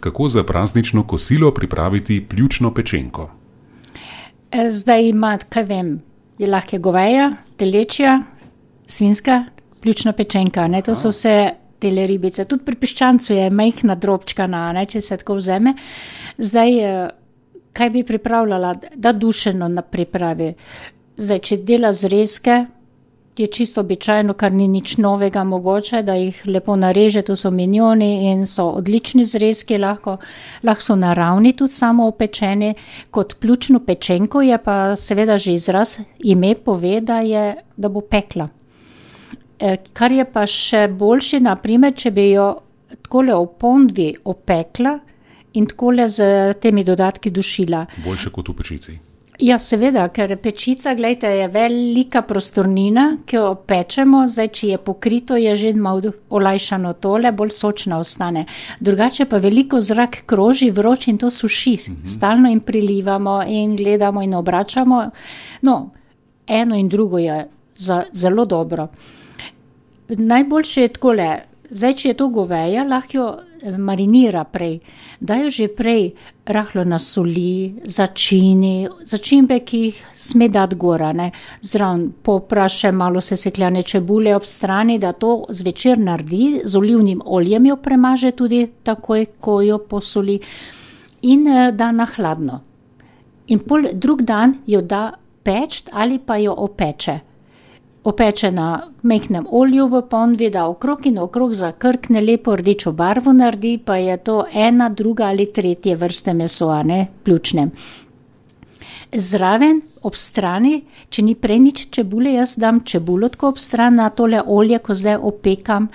Kako za praznično kosilo pripraviti pljučno pečenko? E, Zdaj ima, kaj vem, je lahko goveja, telečja, svinska, pljučna pečenka. Ne? To so vse tele ribice. Tudi pri piščancu je majhna drobčka, na, ne? če se tako vzame. Zdaj, eh, kaj bi pripravljala, da dušeno na pripravi. Zdaj, če dela zrezke, je čisto običajno, kar ni nič novega mogoče, da jih lepo nareže, to so minjoni in so odlični zrezki, lahko, lahko so naravni tudi samo opečeni. Kot pljučno pečenko je pa seveda že izraz ime pove, da, je, da bo pekla. Eh, Kar je pa še boljše, naprimer, če bi jo takole v ponvi opekla in takole z temi dodatki dušila. Boljše kot v pečici. Ja, seveda, ker pečica, gledajte, je velika prostornina, ki jo pečemo, zdaj, če je pokrito, je že malo olajšano tole, bolj sočna ostane. Drugače pa veliko zrak kroži vroč in to suši, stalno jim prilivamo in gledamo in obračamo. No, eno in drugo je za, zelo dobro. Najboljše je takole, zdaj, če je to goveja, lahko jo eh, marinira prej, da jo že prej rahlo nasoli, začini, začimbe, ki jih sme dati gora, ne, zraven popraše malo sesekljane čebule ob strani, da to zvečer naredi, z olivnim oljem jo premaže tudi takoj, ko jo posoli in eh, da na hladno. In pol drug dan jo da peč ali pa jo opeče. Opeče na mehkem olju v ponvi, da okrog in okrog zakrkne, lepo rdečo barvo naredi, pa je to ena, druga ali tretje vrste meso, a ne pljučne. Zraven, ob strani, če ni prej nič čebule, jaz dam čebulo tako ob stran na tole olje, ko zdaj opekam,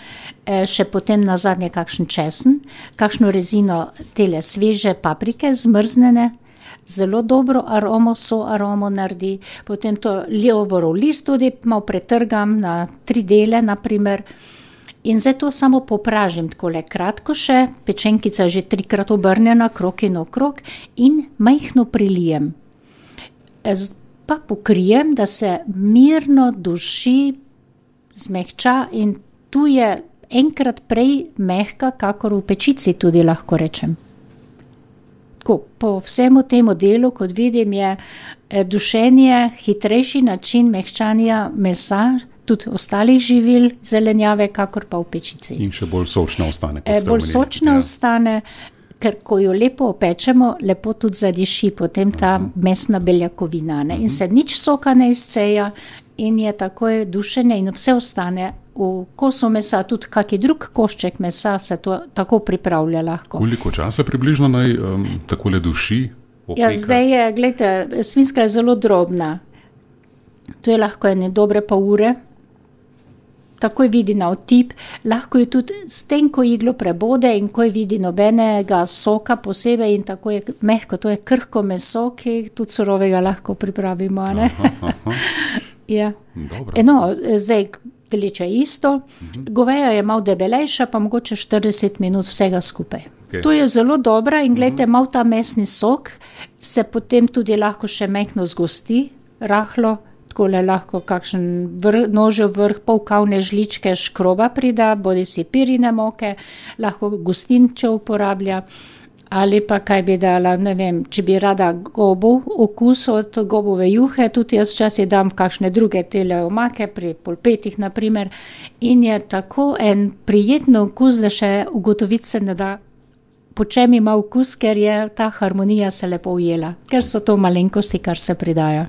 eh, še potem na zadnje kakšen česen, kakšno rezino tele sveže paprike, zmrznjene, zelo dobro aromo, so aromo naredi, potem to lijovorov list tudi malo pretrgam na tri dele, naprimer. In zdaj to samo popražim takole kratko še, pečenkica že trikrat obrnjena, krog in okrog, in majhno prilijem. Z- Pa pokrijem, da se mirno duši, zmehča in tu je enkrat prej mehka, kakor v pečici tudi lahko rečem. Tako, po vsemu temu delu, kot vidim, je eh, dušenje hitrejši način mehčanja mesa, tudi ostalih živil, zelenjave, kakor pa v pečici. In še bolj sočna ostane. kot Eh, Bolj sočna Ja. ostane, ker ko jo lepo opečemo, lepo tudi zadiši potem ta mesna beljakovina. Ne? In se nič soka ne izceja, in je takoj dušenje, in vse ostane v kosu mesa, tudi kaki drug košček mesa se to tako pripravlja lahko. Koliko časa približno naj um, takole duši? Ja, opeka? zdaj je, gledajte, svinska je zelo drobna. To je lahko ene dobre pol ure. Takoj vidi na otip, lahko je tudi s tem, ko iglo prebode in ko je vidi nobenega soka posebej in tako je mehko, to je krhko meso, ki tudi surovega lahko pripravimo. Aha, aha. Ja. Dobro. No, zdaj teleče isto, goveja je malo debelejša, pa mogoče 40 minut vsega skupaj. Okej. To je zelo dobra in gledajte, malo ta mesni sok se potem tudi lahko še mehko zgosti, rahlo, tako le lahko kakšen vr, nožev vrh, pol kavne žličke škroba prida, bodi si pirine moke, lahko gostinče uporablja. Ali pa kaj bi dala, ne vem, če bi rada gobo, okus od gobove juhe, tudi jaz včasih dam kakšne druge tele omake, pri polpetih naprimer. In je tako en prijetno okus, da še ugotoviti se ne da, po čem ima okus, ker je ta harmonija se lepo ujela, ker so to malenkosti, kar se pridaja.